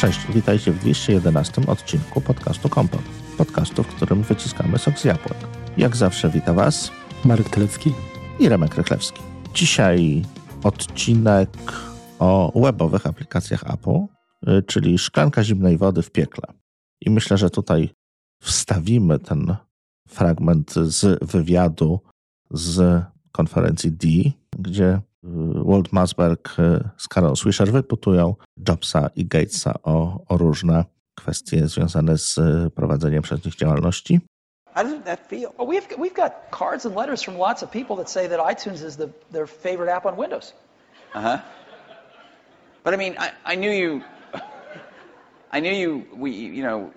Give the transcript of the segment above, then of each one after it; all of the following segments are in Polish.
Cześć, witajcie w 211 odcinku podcastu Kompot. Podcastu, w którym wyciskamy sok z jabłek. Jak zawsze wita Was Marek Telecki i Remek Rychlewski. Dzisiaj odcinek o webowych aplikacjach Apple, y, czyli szklanka zimnej wody w piekle. I myślę, że tutaj wstawimy ten fragment z wywiadu z konferencji D, gdzie Walt Masberg z Carol Swisher wyputują Jobsa i Gatesa o, o różne kwestie związane z prowadzeniem przez nich działalności. How does that feel? Well, we've, we've got cards and letters from lots of people that say that iTunes is the, their favorite app on Windows. Uh huh. But I mean, I, I knew you. I knew you. We, you know,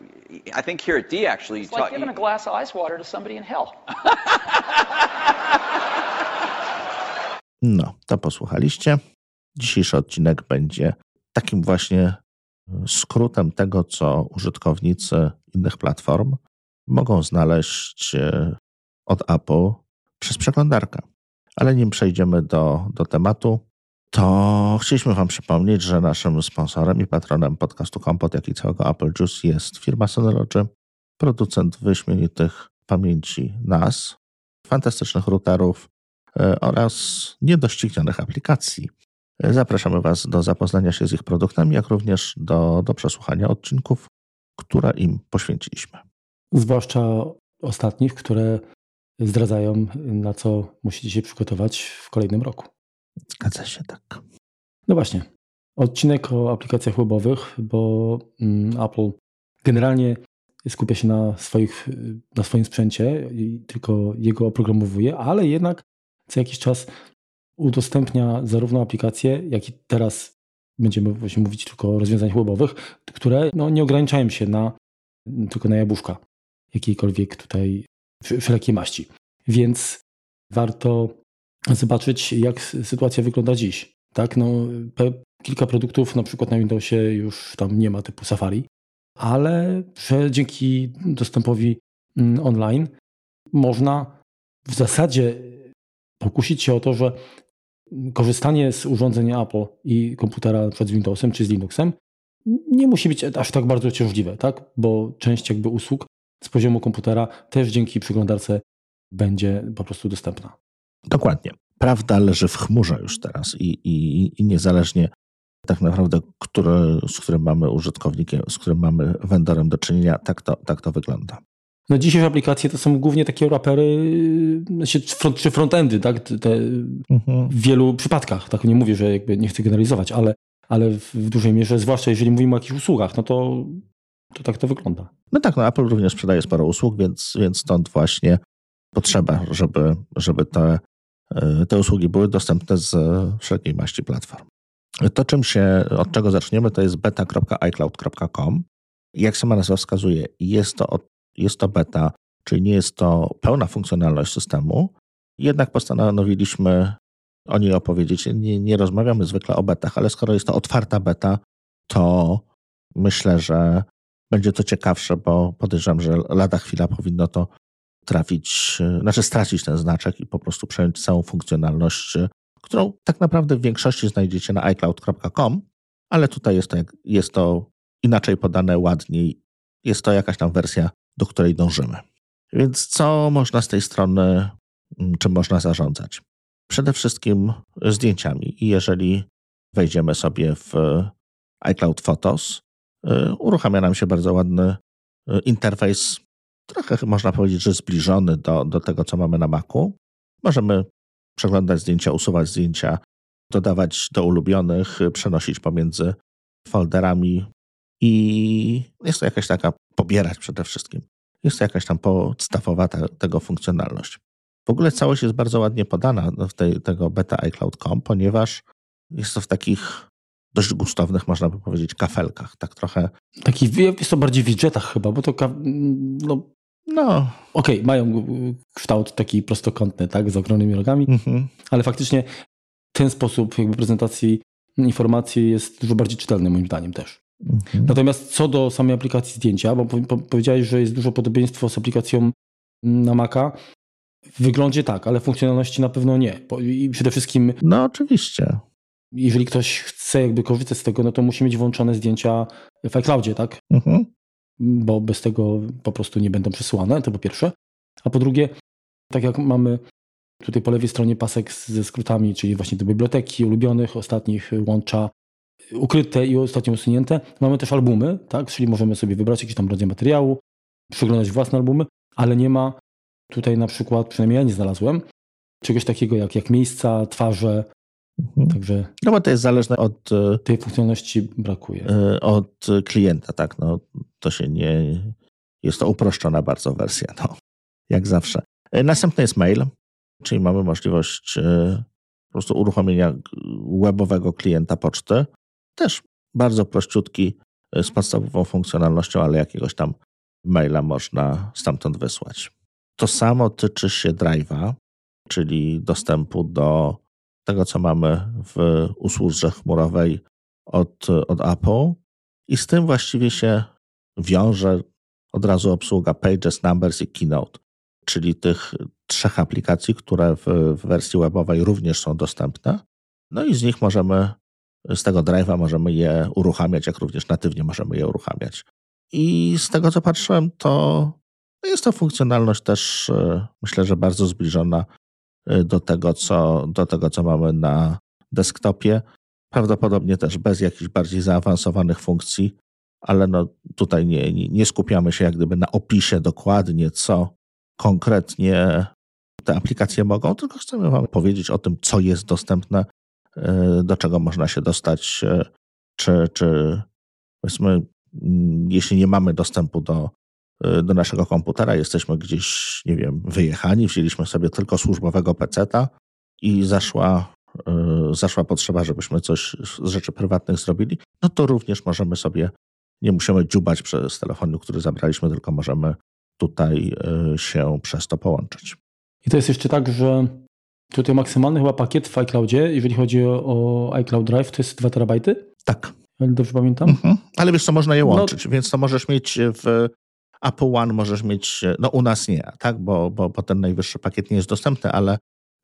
I think here at D actually. It's like giving a glass of ice water to somebody in hell. No, to posłuchaliście. Dzisiejszy odcinek będzie takim właśnie skrótem tego, co użytkownicy innych platform mogą znaleźć e, od Apple przez przeglądarkę. Ale nim przejdziemy do, do tematu, to chcieliśmy Wam przypomnieć, że naszym sponsorem i patronem podcastu Kompot, jak i całego Apple Juice jest firma Synology, producent wyśmienitych pamięci NAS, fantastycznych routerów e, oraz niedoścignionych aplikacji. E, zapraszamy Was do zapoznania się z ich produktami, jak również do, do przesłuchania odcinków, które im poświęciliśmy. Zwłaszcza ostatnich, które zdradzają, na co musicie się przygotować w kolejnym roku. Zgadza się tak. No właśnie. Odcinek o aplikacjach webowych, bo mm, Apple generalnie skupia się na, swoich, na swoim sprzęcie i tylko jego oprogramowuje, ale jednak co jakiś czas udostępnia zarówno aplikacje, jak i teraz będziemy właśnie mówić tylko o rozwiązaniach webowych, które no, nie ograniczają się na tylko na jabłuszka jakiejkolwiek tutaj wszelkiej maści. Więc warto zobaczyć, jak sytuacja wygląda dziś. Tak, no, kilka produktów na przykład na Windowsie już tam nie ma typu Safari, ale że dzięki dostępowi mm, online można w zasadzie pokusić się o to, że korzystanie z urządzeń Apple i komputera przed Windowsem czy z Linuxem nie musi być aż tak bardzo ciążliwe, tak? bo część jakby usług z poziomu komputera też dzięki przeglądarce będzie po prostu dostępna. Dokładnie. Prawda leży w chmurze już teraz i, i, i niezależnie tak naprawdę, który, z którym mamy użytkownikiem, z którym mamy vendorem do czynienia, tak to, tak to wygląda. No dzisiejsze aplikacje to są głównie takie rapery znaczy front, czy frontendy, tak? Te mhm. W wielu przypadkach, tak nie mówię, że jakby nie chcę generalizować, ale, ale w dużej mierze, zwłaszcza jeżeli mówimy o jakichś usługach, no to to tak to wygląda. No tak, no Apple również sprzedaje sporo usług, więc, więc stąd właśnie potrzeba, żeby, żeby te, e, te usługi były dostępne z wszelkiej maści platform. To, czym się, od czego zaczniemy, to jest beta.icloud.com. Jak sama nazwa wskazuje, jest to, jest to beta, czyli nie jest to pełna funkcjonalność systemu, jednak postanowiliśmy o niej opowiedzieć. Nie, nie rozmawiamy zwykle o betach, ale skoro jest to otwarta beta, to myślę, że będzie to ciekawsze, bo podejrzewam, że lada chwila powinno to trafić, znaczy stracić ten znaczek i po prostu przejąć całą funkcjonalność, którą tak naprawdę w większości znajdziecie na iCloud.com, ale tutaj jest to, jest to inaczej podane, ładniej. Jest to jakaś tam wersja, do której dążymy. Więc co można z tej strony, mm, czym można zarządzać? Przede wszystkim zdjęciami. I jeżeli wejdziemy sobie w iCloud Photos, E, uruchamia nam się bardzo ładny e, interfejs, trochę można powiedzieć, że zbliżony do, do tego, co mamy na Macu. Możemy przeglądać zdjęcia, usuwać zdjęcia, dodawać do ulubionych, przenosić pomiędzy folderami i jest to jakaś taka, pobierać przede wszystkim. Jest to jakaś tam podstawowa ta, tego funkcjonalność. W ogóle całość jest bardzo ładnie podana w tej, tego beta iCloud.com, ponieważ jest to w takich dość gustownych, można by powiedzieć, kafelkach. Tak trochę. Taki, jest to bardziej w widgetach chyba, bo to. No, no. Okej, okay, mają kształt taki prostokątny, tak, z ogromnymi rogami, mhm. ale faktycznie ten sposób jakby prezentacji informacji jest dużo bardziej czytelny, moim zdaniem też. Mhm. Natomiast co do samej aplikacji zdjęcia, bo powiedziałeś, że jest dużo podobieństwo z aplikacją na Maca. W wyglądzie tak, ale funkcjonalności na pewno nie. I przede wszystkim. No, oczywiście jeżeli ktoś chce jakby korzystać z tego, no to musi mieć włączone zdjęcia w iCloudzie, tak? Mhm. Bo bez tego po prostu nie będą przesyłane, to po pierwsze. A po drugie, tak jak mamy tutaj po lewej stronie pasek ze skrótami, czyli właśnie do biblioteki ulubionych, ostatnich łącza ukryte i ostatnio usunięte. Mamy też albumy, tak? czyli możemy sobie wybrać jakiś tam rodzaj materiału, przeglądać własne albumy, ale nie ma tutaj na przykład, przynajmniej ja nie znalazłem, czegoś takiego jak, jak miejsca, twarze. Mhm. Także No bo to jest zależne od, e, tej funkcjonalności brakuje. e, od klienta, tak. No, to się nie. Jest to uproszczona bardzo wersja, no, jak zawsze. E, Następny jest mail, czyli mamy możliwość po prostu uruchomienia webowego klienta poczty. Też bardzo prościutki, e, z podstawową funkcjonalnością, ale jakiegoś tam maila można stamtąd wysłać. To samo tyczy się Drive'a, czyli dostępu do tego, co mamy w usłudze chmurowej od, od Apple. I z tym właściwie się wiąże od razu obsługa Pages, Numbers i Keynote, czyli tych trzech aplikacji, które w, w wersji webowej również są dostępne. No i z nich możemy, z tego drive'a możemy je uruchamiać, jak również natywnie możemy je uruchamiać. I z tego, co patrzyłem, to jest to funkcjonalność też, e, myślę, że bardzo zbliżona e, do tego, co, do tego, co mamy na desktopie. Prawdopodobnie też bez jakichś bardziej zaawansowanych funkcji, ale no tutaj nie, nie, skupiamy się jak gdyby na opisie dokładnie, co konkretnie te aplikacje mogą, tylko chcemy Wam powiedzieć o tym, co jest dostępne, do czego można się dostać, e, czy, czy powiedzmy, mm, jeśli nie mamy dostępu do, e, do naszego komputera, jesteśmy gdzieś, nie wiem, wyjechani, wzięliśmy sobie tylko służbowego peceta i zaszła, zaszła potrzeba, żebyśmy coś z rzeczy prywatnych zrobili, no to również możemy sobie, nie musimy dziubać przez telefonu, który zabraliśmy, tylko możemy tutaj się przez to połączyć. I to jest jeszcze tak, że tutaj maksymalny chyba pakiet w iCloudzie, jeżeli chodzi o iCloud Drive, to jest 2 terabajty? Tak. Dobrze pamiętam? Mhm. Ale wiesz co, można je łączyć, no. więc to możesz mieć w Apple One, możesz mieć, no u nas nie, tak, bo, bo, bo ten najwyższy pakiet nie jest dostępny, ale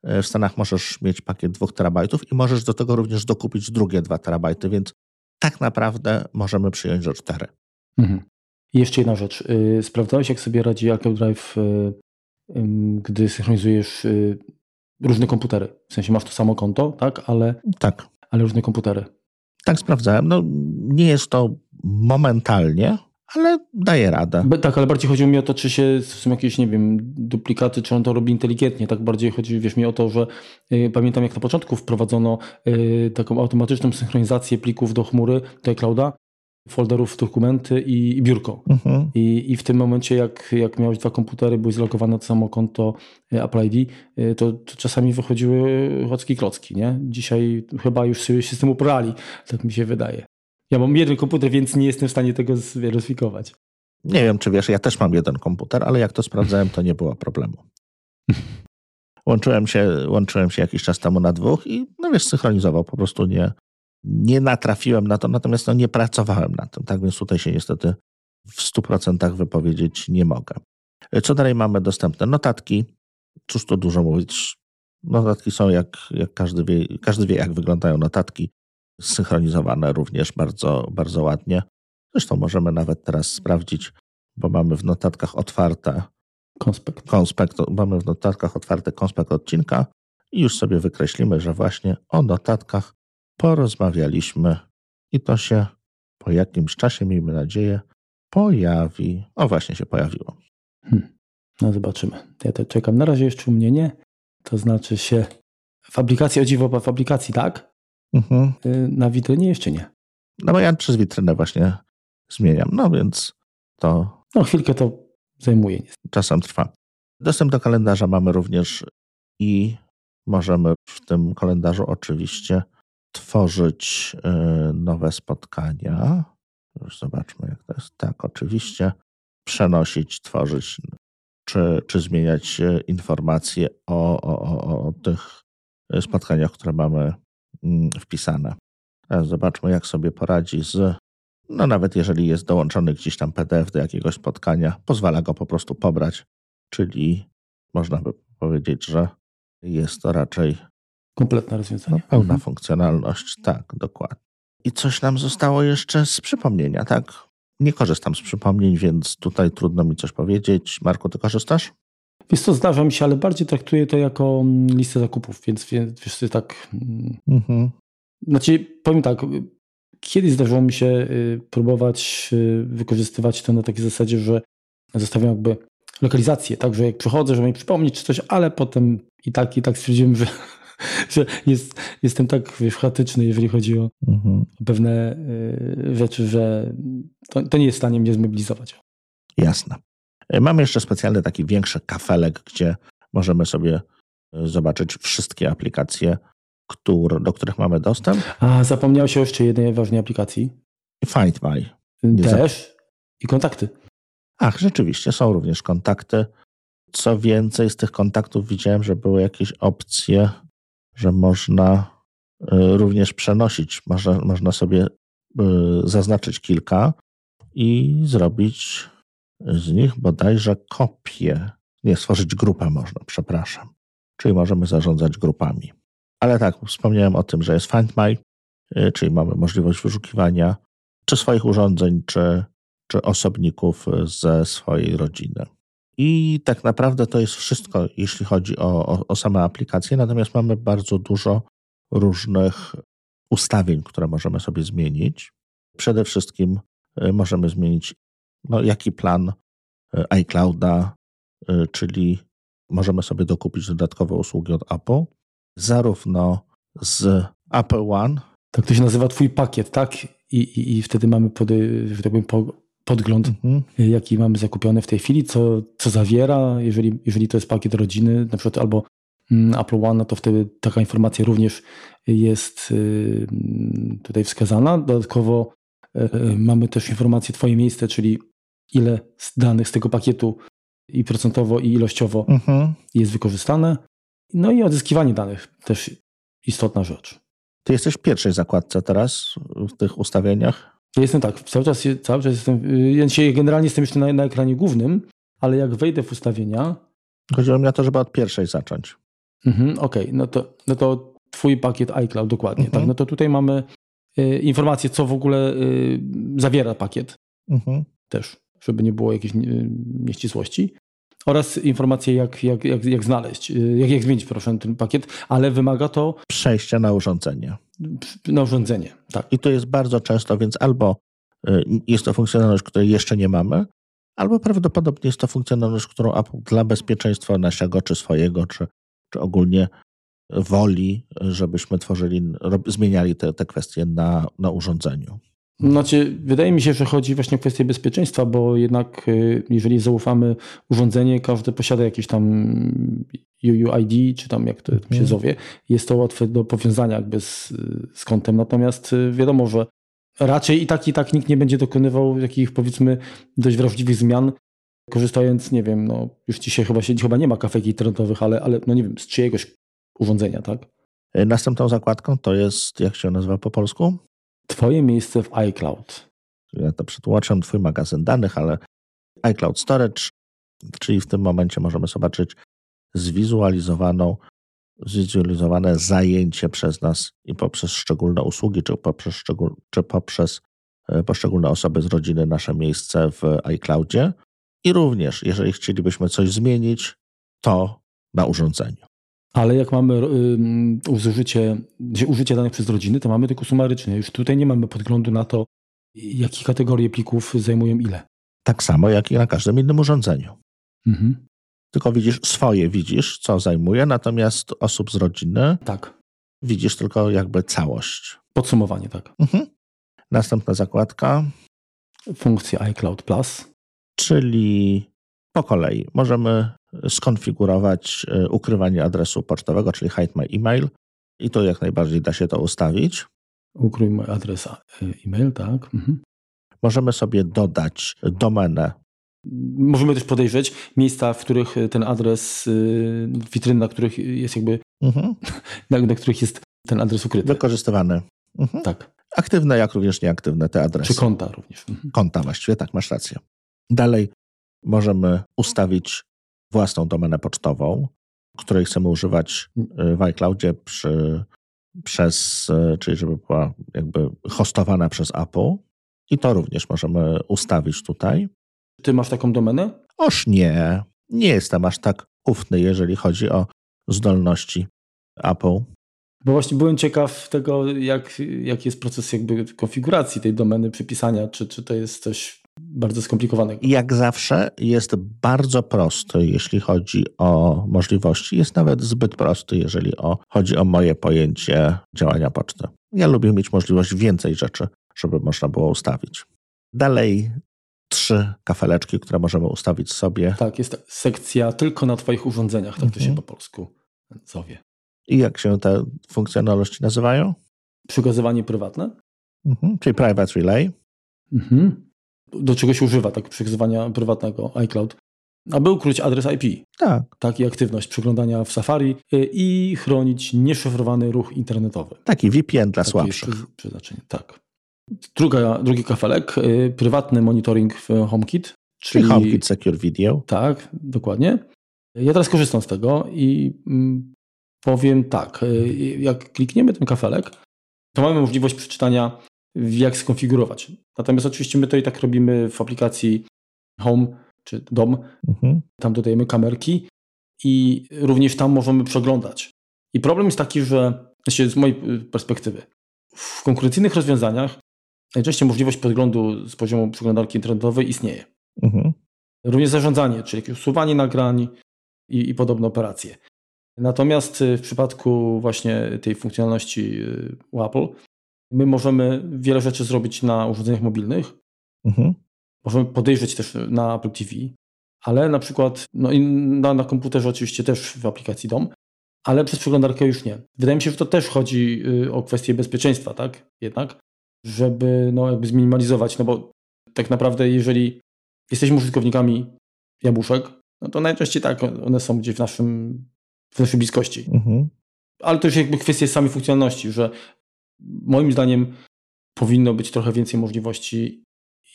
w Stanach możesz mieć pakiet 2 terabajtów i możesz do tego również dokupić drugie 2 terabajty, więc tak naprawdę możemy przyjąć, że 4. Mhm. I jeszcze jedna rzecz. Sprawdzałeś, jak sobie radzi iCloud Drive gdy synchronizujesz różne komputery. W sensie masz to samo konto, tak? Ale, tak. ale różne komputery. Tak sprawdzałem. No, nie jest to momentalnie, ale daje radę. Tak, ale bardziej chodziło mi o to, czy się są jakieś, nie wiem, duplikaty, czy on to robi inteligentnie. Tak bardziej chodzi, wiesz mi o to, że y, pamiętam jak na początku wprowadzono y, taką automatyczną synchronizację plików do chmury, do clouda folderów, dokumenty i, i biurko. Mhm. I, I w tym momencie, jak, jak miałeś dwa komputery, były zlogowane na to samo konto e, Apple ID, e, to, to czasami wychodziły chocki klocki, nie? Dzisiaj chyba już się z tym uporali, tak mi się wydaje. Ja mam jeden komputer, więc nie jestem w stanie tego zweryfikować. Nie wiem, czy wiesz, ja też mam jeden komputer, ale jak to sprawdzałem, to nie było problemu. Łączyłem się, łączyłem się jakiś czas temu na dwóch i no wiesz, synchronizował. Po prostu nie, nie natrafiłem na to, natomiast no, nie pracowałem na tym, tak więc tutaj się niestety w 100% wypowiedzieć nie mogę. Co dalej mamy dostępne? Notatki. Cóż tu dużo mówić. Notatki są jak, jak każdy wie, każdy wie, jak wyglądają notatki. Synchronizowane również bardzo, bardzo ładnie. Zresztą możemy nawet teraz sprawdzić, bo mamy w notatkach otwarte konspekt. konspekt mamy w notatkach otwarte konspekt odcinka i już sobie wykreślimy, że właśnie o notatkach porozmawialiśmy i to się po jakimś czasie, miejmy nadzieję, pojawi. O, właśnie się pojawiło. Hmm. No zobaczymy. Ja to czekam. Na razie jeszcze u mnie nie. To znaczy się w aplikacji, o dziwo, w aplikacji tak, mhm. Y, na witrynie jeszcze nie. No bo ja przez witrynę właśnie zmieniam, no więc to... No chwilkę to zajmuje. Czasem trwa. Dostęp do kalendarza mamy również i możemy w tym kalendarzu oczywiście tworzyć e, nowe spotkania. Już zobaczmy, jak to jest. Tak, oczywiście. Przenosić, tworzyć, czy, czy zmieniać e, informacje o, o, o, o tych e, spotkaniach, które mamy mm, wpisane. Teraz zobaczmy, jak sobie poradzi z. No, nawet jeżeli jest dołączony gdzieś tam PDF do jakiegoś spotkania, pozwala go po prostu pobrać, czyli można by powiedzieć, że jest to raczej Kompletne rozwiązanie. No, pełna Mhm. funkcjonalność, tak, dokładnie. I coś nam zostało jeszcze z przypomnienia, tak? Nie korzystam z przypomnień, więc tutaj trudno mi coś powiedzieć. Marku, ty korzystasz? Wiesz co, zdarza mi się, ale bardziej traktuję to jako mm, listę zakupów, więc wie- wiesz co, tak... mm, Mhm. Znaczy, powiem tak, kiedyś zdarzyło mi się y, próbować y, wykorzystywać to na takiej zasadzie, że zostawiam jakby lokalizację, tak, że jak przychodzę, żeby mi przypomnieć czy coś, ale potem i tak, i tak stwierdziłem, że, że jest, jestem tak wiesz, jeżeli chodzi o Mhm. pewne y, rzeczy, że to, to nie jest w stanie mnie zmobilizować. Jasne. E, Mamy jeszcze specjalny taki większy kafelek, gdzie możemy sobie e, zobaczyć wszystkie aplikacje, które, do których mamy dostęp. A zapomniałeś o jeszcze jednej ważnej aplikacji. Find My. Nie Też i kontakty. Ach, rzeczywiście, są również kontakty. Co więcej, z tych kontaktów widziałem, że były jakieś opcje, że można y, również przenosić. Można, można sobie y, zaznaczyć kilka i zrobić z nich bodajże kopię. Nie, stworzyć grupę można, przepraszam. Czyli możemy zarządzać grupami. Ale tak, wspomniałem o tym, że jest Find My, y, czyli mamy możliwość wyszukiwania czy swoich urządzeń, czy, czy osobników ze swojej rodziny. I tak naprawdę to jest wszystko, jeśli chodzi o, o, o same aplikacje, natomiast mamy bardzo dużo różnych ustawień, które możemy sobie zmienić. Przede wszystkim y, możemy zmienić, no, jaki plan y, iClouda, y, czyli możemy sobie dokupić dodatkowe usługi od Apple, zarówno z Apple One, Tak to się nazywa twój pakiet, tak? I, i, i wtedy mamy pod, tak podgląd, mhm, jaki mamy zakupiony w tej chwili, co, co zawiera, jeżeli, jeżeli to jest pakiet rodziny, na przykład albo mm, Apple One, no to wtedy taka informacja również jest y, tutaj wskazana. Dodatkowo y, mamy też informację twoje miejsce, czyli ile z danych z tego pakietu i procentowo, i ilościowo mhm. jest wykorzystane. No i odzyskiwanie danych też istotna rzecz. Ty jesteś w pierwszej zakładce teraz w tych ustawieniach. Jestem tak, cały czas, cały czas jestem, y, ja dzisiaj generalnie jestem jeszcze na, na ekranie głównym, ale jak wejdę w ustawienia, Chodziło mi o to, żeby od pierwszej zacząć. mhm, okej, no, to, no to twój pakiet iCloud dokładnie, Mhm. tak, no to tutaj mamy y, informację, co w ogóle y, zawiera pakiet Mhm. też, żeby nie było jakiejś y, nieścisłości. Oraz informacje, jak, jak, jak, jak znaleźć, y, jak, jak zmienić, proszę, ten pakiet, ale wymaga to Przejście na urządzenie. na urządzenie. Tak. I to jest bardzo często, więc albo y, jest to funkcjonalność, której jeszcze nie mamy, albo prawdopodobnie jest to funkcjonalność, którą Apple dla bezpieczeństwa naszego, czy swojego, czy, czy ogólnie woli, żebyśmy tworzyli, rob- zmieniali te, te kwestie na, na urządzeniu. Znaczy, wydaje mi się, że chodzi właśnie o kwestię bezpieczeństwa, bo jednak y, jeżeli zaufamy urządzenie, każde posiada jakieś tam UUID, czy tam jak to tam się Mhm. zowie, jest to łatwe do powiązania jakby z, z kontem. Natomiast y, wiadomo, że raczej i tak i tak nikt nie będzie dokonywał takich powiedzmy dość wrażliwych zmian, korzystając, nie wiem, no już dzisiaj chyba się chyba nie ma kafek internetowych, ale, ale no nie wiem, z czyjegoś urządzenia, tak? Następną zakładką to jest, jak się nazywa po polsku? Twoje miejsce w iCloud. Ja to przetłumaczyłem, Twój magazyn danych, ale iCloud Storage, czyli w tym momencie możemy zobaczyć zwizualizowaną, zwizualizowane zajęcie przez nas i poprzez szczególne usługi, czy poprzez, szczegól, czy poprzez e, poszczególne osoby z rodziny nasze miejsce w iCloudzie. I również, jeżeli chcielibyśmy coś zmienić, to na urządzeniu. Ale jak mamy ym, użycie, gdzie użycie danych przez rodziny, to mamy tylko sumaryczne. Już tutaj nie mamy podglądu na to, jakie kategorie plików zajmują ile. Tak samo jak i na każdym innym urządzeniu. Mhm. Tylko widzisz swoje, widzisz, co zajmuje, natomiast osób z rodziny Tak. widzisz tylko jakby całość. Podsumowanie, tak. Mhm. Następna zakładka, Funkcja iCloud Plus. czyli po kolei możemy skonfigurować e, ukrywanie adresu pocztowego, czyli hide my email. I to jak najbardziej da się to ustawić. Ukrój mój adres a- e-mail, tak. Mhm. Możemy sobie dodać domenę. Możemy też podejrzeć miejsca, w których ten adres, witryny, na których jest jakby, Mhm. na, na których jest ten adres ukryty. Wykorzystywany. Mhm. Tak. Aktywne, jak również nieaktywne te adresy. Czy konta również. Mhm. konta właściwie, tak, masz rację. Dalej możemy ustawić własną domenę pocztową, której chcemy używać y, w iCloudzie przy, przez, y, czyli żeby była jakby hostowana przez Apple. I to również możemy ustawić tutaj. Ty masz taką domenę? Oż nie, nie jestem aż tak ufny, jeżeli chodzi o zdolności Apple. Bo właśnie byłem ciekaw tego, jak, jaki jest proces jakby konfiguracji tej domeny, przypisania, czy, czy to jest coś bardzo skomplikowanego. Jak zawsze jest bardzo prosty, jeśli chodzi o możliwości. Jest nawet zbyt prosty, jeżeli o, chodzi o moje pojęcie działania poczty. Ja lubię mieć możliwość więcej rzeczy, żeby można było ustawić. Dalej trzy kafeleczki, które możemy ustawić sobie. Tak, jest sekcja tylko na Twoich urządzeniach, tak to się Mhm. po polsku zowie. I jak się te funkcjonalności nazywają? Przykazywanie prywatne. Mhm. Czyli Private Relay. Mhm. Do czego się używa tak przekazywania prywatnego iCloud? Aby ukryć adres IP, Tak, tak i aktywność przeglądania w Safari y, i chronić nieszyfrowany ruch internetowy. taki VPN dla Takie słabszych. przeznaczenie, tak. Druga, drugi kafelek, y, prywatny monitoring w HomeKit. Czyli HomeKit Secure Video. Tak, dokładnie. Ja teraz korzystam z tego i mm, powiem tak, y, jak klikniemy ten kafelek, to mamy możliwość przeczytania, jak skonfigurować. Natomiast oczywiście my to i tak robimy w aplikacji Home czy Dom. Mhm. Tam dodajemy kamerki i również tam możemy przeglądać. I problem jest taki, że znaczy z mojej y, perspektywy, w konkurencyjnych rozwiązaniach najczęściej możliwość podglądu z poziomu przeglądarki internetowej istnieje. Mhm. Również zarządzanie, czyli jakieś usuwanie nagrań i, i podobne operacje. Natomiast y, w przypadku właśnie tej funkcjonalności y, u Apple, my możemy wiele rzeczy zrobić na urządzeniach mobilnych, Mhm. możemy podejrzeć też na Apple TV, ale na przykład no i na, na komputerze oczywiście też w aplikacji DOM, ale przez przeglądarkę już nie. Wydaje mi się, że to też chodzi y, o kwestię bezpieczeństwa, tak? Jednak, żeby no jakby zminimalizować, no bo tak naprawdę jeżeli jesteśmy użytkownikami jabłuszek, no to najczęściej tak, one są gdzieś w naszym, w naszej bliskości. Mhm. Ale to już jakby kwestia samej funkcjonalności, że moim zdaniem powinno być trochę więcej możliwości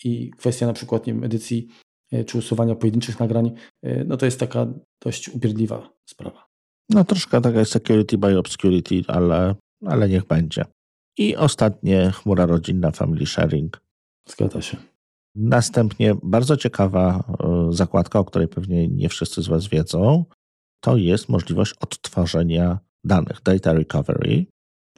i kwestia na przykład nie wiem, edycji e, czy usuwania pojedynczych nagrań, e, no to jest taka dość upierdliwa sprawa. No troszkę taka jest security by obscurity, ale, ale niech będzie. I ostatnie chmura rodzinna, family sharing. Zgadza się. Następnie bardzo ciekawa e, zakładka, o której pewnie nie wszyscy z Was wiedzą, to jest możliwość odtwarzania danych, data recovery.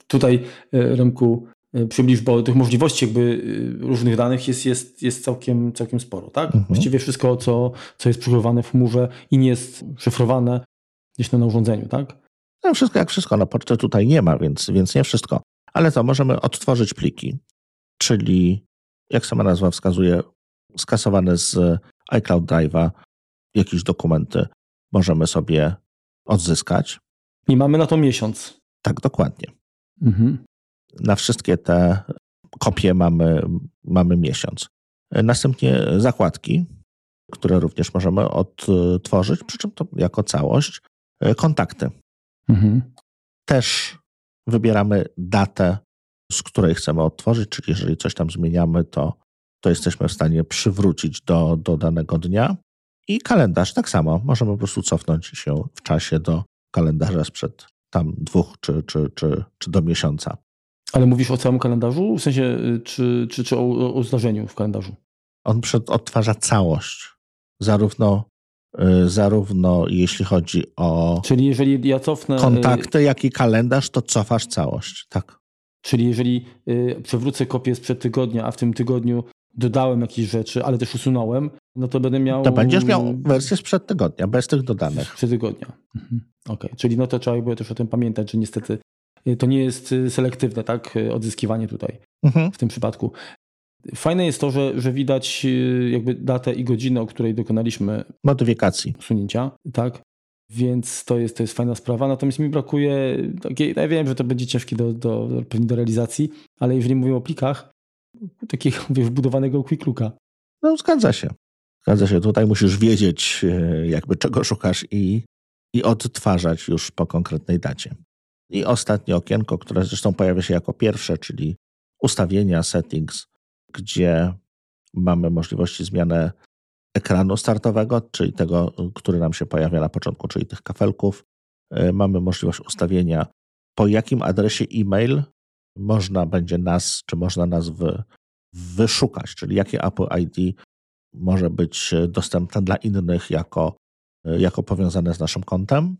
Tutaj e, Remku e, przybliż, bo tych możliwości jakby e, różnych danych jest, jest, jest całkiem, całkiem sporo, tak? Mhm. Właściwie wszystko, co, co jest przechowywane w chmurze i nie jest szyfrowane gdzieś na urządzeniu, tak? No wszystko jak wszystko, na pocztę tutaj nie ma, więc, więc nie wszystko. Ale to możemy odtworzyć pliki, czyli jak sama nazwa wskazuje, skasowane z iCloud Drive'a jakieś dokumenty możemy sobie odzyskać. I mamy na to miesiąc. Tak, dokładnie. Mhm. Na wszystkie te kopie mamy, mamy miesiąc. Następnie zakładki, które również możemy odtworzyć, przy czym to jako całość. Kontakty. Mhm. Też wybieramy datę, z której chcemy odtworzyć, czyli jeżeli coś tam zmieniamy, to, to jesteśmy w stanie przywrócić do, do danego dnia. I kalendarz tak samo. Możemy po prostu cofnąć się w czasie do kalendarza sprzed tam dwóch czy, czy, czy, czy do miesiąca. Ale mówisz o całym kalendarzu? W sensie, y, czy, czy, czy o, o zdarzeniu w kalendarzu? On przed, odtwarza całość. Zarówno, y, zarówno jeśli chodzi o Czyli jeżeli ja cofnę... y, kontakty, jak i kalendarz, to cofasz całość. Tak. Czyli jeżeli y, przewrócę kopię sprzed tygodnia, a w tym tygodniu dodałem jakieś rzeczy, ale też usunąłem, no to będę miał... To będziesz miał wersję sprzed tygodnia, bez tych dodanych. Sprzed tygodnia. Mhm. Okej, czyli no to trzeba jakby też o tym pamiętać, że niestety y, to nie jest y, selektywne, tak, y, odzyskiwanie tutaj Mhm. w tym przypadku. Fajne jest to, że, że widać jakby datę i godzinę, o której dokonaliśmy Modyfikacji. usunięcia, tak? Więc to jest, to jest fajna sprawa. Natomiast mi brakuje ja wiem, że to będzie ciężkie do, do, pewnie do realizacji, ale jeżeli mówimy o plikach, takiego wbudowanego quick looka. No, zgadza się. Zgadza się. Tutaj musisz wiedzieć, e, jakby czego szukasz i, i odtwarzać już po konkretnej dacie. I ostatnie okienko, które zresztą pojawia się jako pierwsze, czyli ustawienia, settings, gdzie mamy możliwości zmiany ekranu startowego, czyli tego, który nam się pojawia na początku, czyli tych kafelków. mamy możliwość ustawienia, po jakim adresie e-mail można będzie nas, czy można nas wy, wyszukać, czyli jakie Apple ID może być dostępne dla innych jako, jako powiązane z naszym kontem.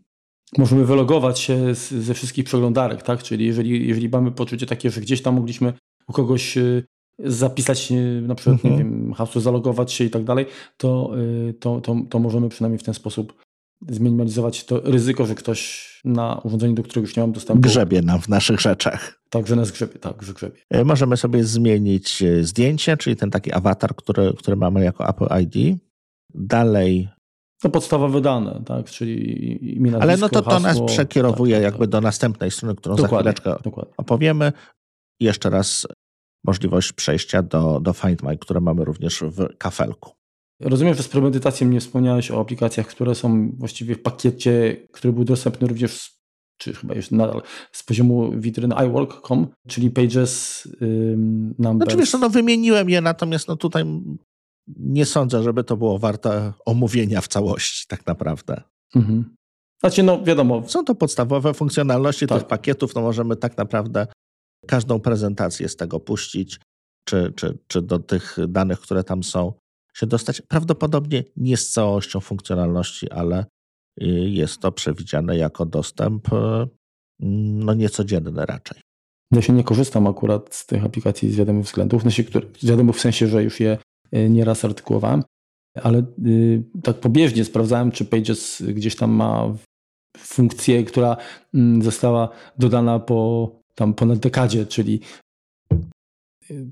Możemy wylogować się z, ze wszystkich przeglądarek, tak? Czyli jeżeli, jeżeli mamy poczucie takie, że gdzieś tam mogliśmy u kogoś y, zapisać na przykład, mhm. nie wiem, hasło, zalogować się i tak dalej, to, to, to, to możemy przynajmniej w ten sposób zminimalizować to ryzyko, że ktoś na urządzeniu, do którego już nie mam dostępu. Grzebie nam w naszych rzeczach. Tak, że nas grzebie, tak, że grzebie. E, możemy sobie zmienić e, zdjęcie, czyli ten taki awatar, który, który mamy jako Apple ID. Dalej. To podstawowe dane, tak, czyli imię, nazwisko, Ale no to to hasło, nas przekierowuje tak, tak, jakby tak. do następnej strony, którą dokładnie, za chwileczkę dokładnie. opowiemy. Jeszcze raz możliwość przejścia do, do Find My, które mamy również w kafelku. Rozumiem, że z premedytacją nie wspomniałeś o aplikacjach, które są właściwie w pakiecie, który był dostępny również, czy chyba jeszcze nadal, z poziomu witryny iWork.com, czyli Pages, ym, Numbers. Znaczy wiesz, no wymieniłem je, natomiast no tutaj nie sądzę, żeby to było warte omówienia w całości tak naprawdę. Mhm. Znaczy, no wiadomo. Są to podstawowe funkcjonalności Tak. tych pakietów, no możemy tak naprawdę każdą prezentację z tego puścić, czy, czy, czy do tych danych, które tam są, się dostać. Prawdopodobnie nie z całością funkcjonalności, ale y, jest to przewidziane jako dostęp y, no niecodzienny raczej. Ja się nie korzystam akurat z tych aplikacji z wiadomych względów, znaczy, wiadomych w sensie, że już je y, nieraz artykułowałem, ale tak pobieżnie sprawdzałem, czy Pages gdzieś tam ma funkcję, która mm, została dodana po tam ponad dekadzie, czyli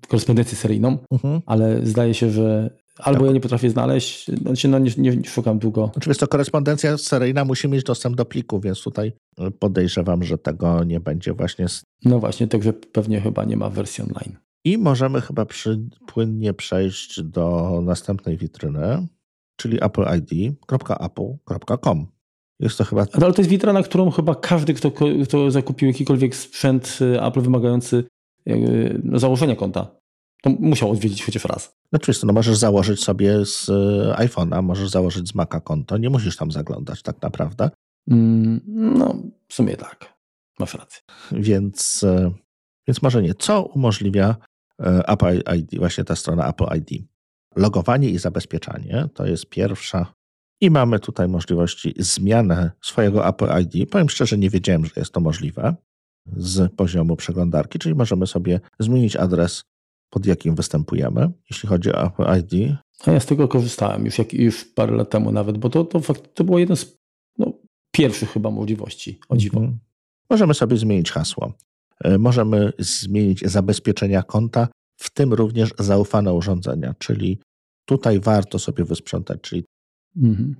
korespondencję seryjną, Mhm. ale zdaje się, że albo Tak. ja nie potrafię znaleźć, znaczy no nie, nie, szukam długo. Oczywiście to korespondencja seryjna musi mieć dostęp do pliku, więc tutaj podejrzewam, że tego nie będzie właśnie. z- No właśnie, także pewnie chyba nie ma wersji online. I możemy chyba przy, płynnie przejść do następnej witryny, czyli appleid.apple.com. Jest to chyba Ale to jest witryna, którą chyba każdy, kto, kto zakupił jakikolwiek sprzęt y, Apple wymagający y, no, założenia konta, to musiał odwiedzić chociaż raz. Wiesz co, no możesz założyć sobie z e, iPhone'a, możesz założyć z Maca konto, nie musisz tam zaglądać tak naprawdę, Mm, No, w sumie tak. Masz rację. więc, e, więc może nie. Co umożliwia e, Apple ID, właśnie ta strona Apple ID? Logowanie i zabezpieczanie to jest pierwsza i mamy tutaj możliwości zmiany swojego Apple ID. Powiem szczerze, nie wiedziałem, że jest to możliwe z poziomu przeglądarki, czyli możemy sobie zmienić adres, pod jakim występujemy, jeśli chodzi o Apple ID. A ja z tego korzystałem już, jak, już parę lat temu nawet, bo to, to, fakt, to było jeden z no, pierwszych chyba możliwości, o dziwo. Mhm. Możemy sobie zmienić hasło. E, Możemy zmienić zabezpieczenia konta, w tym również zaufane urządzenia, czyli tutaj warto sobie wysprzątać, czyli Mhm.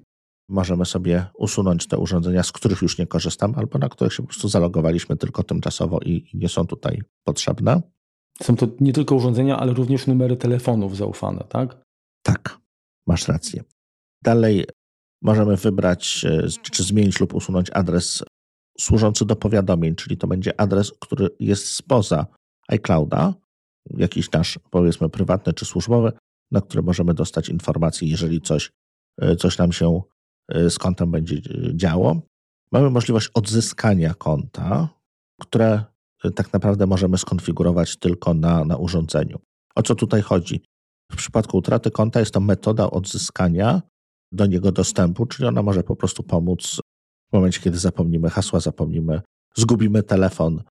możemy sobie usunąć te urządzenia, z których już nie korzystam, albo na których się po prostu zalogowaliśmy tylko tymczasowo i i nie są tutaj potrzebne. Są to nie tylko urządzenia, ale również numery telefonów zaufane, tak? Tak, masz rację. Dalej możemy wybrać, e, czy, zmienić lub usunąć adres służący do powiadomień, czyli to będzie adres, który jest spoza iClouda, jakiś nasz, powiedzmy, prywatny czy służbowy, na który możemy dostać informacje, jeżeli coś, e, coś nam się e, z kontem będzie działo. Mamy możliwość odzyskania konta, które tak naprawdę możemy skonfigurować tylko na, na urządzeniu. O co tutaj chodzi? W przypadku utraty konta jest to metoda odzyskania do niego dostępu, czyli ona może po prostu pomóc w momencie, kiedy zapomnimy hasła, zapomnimy, zgubimy telefon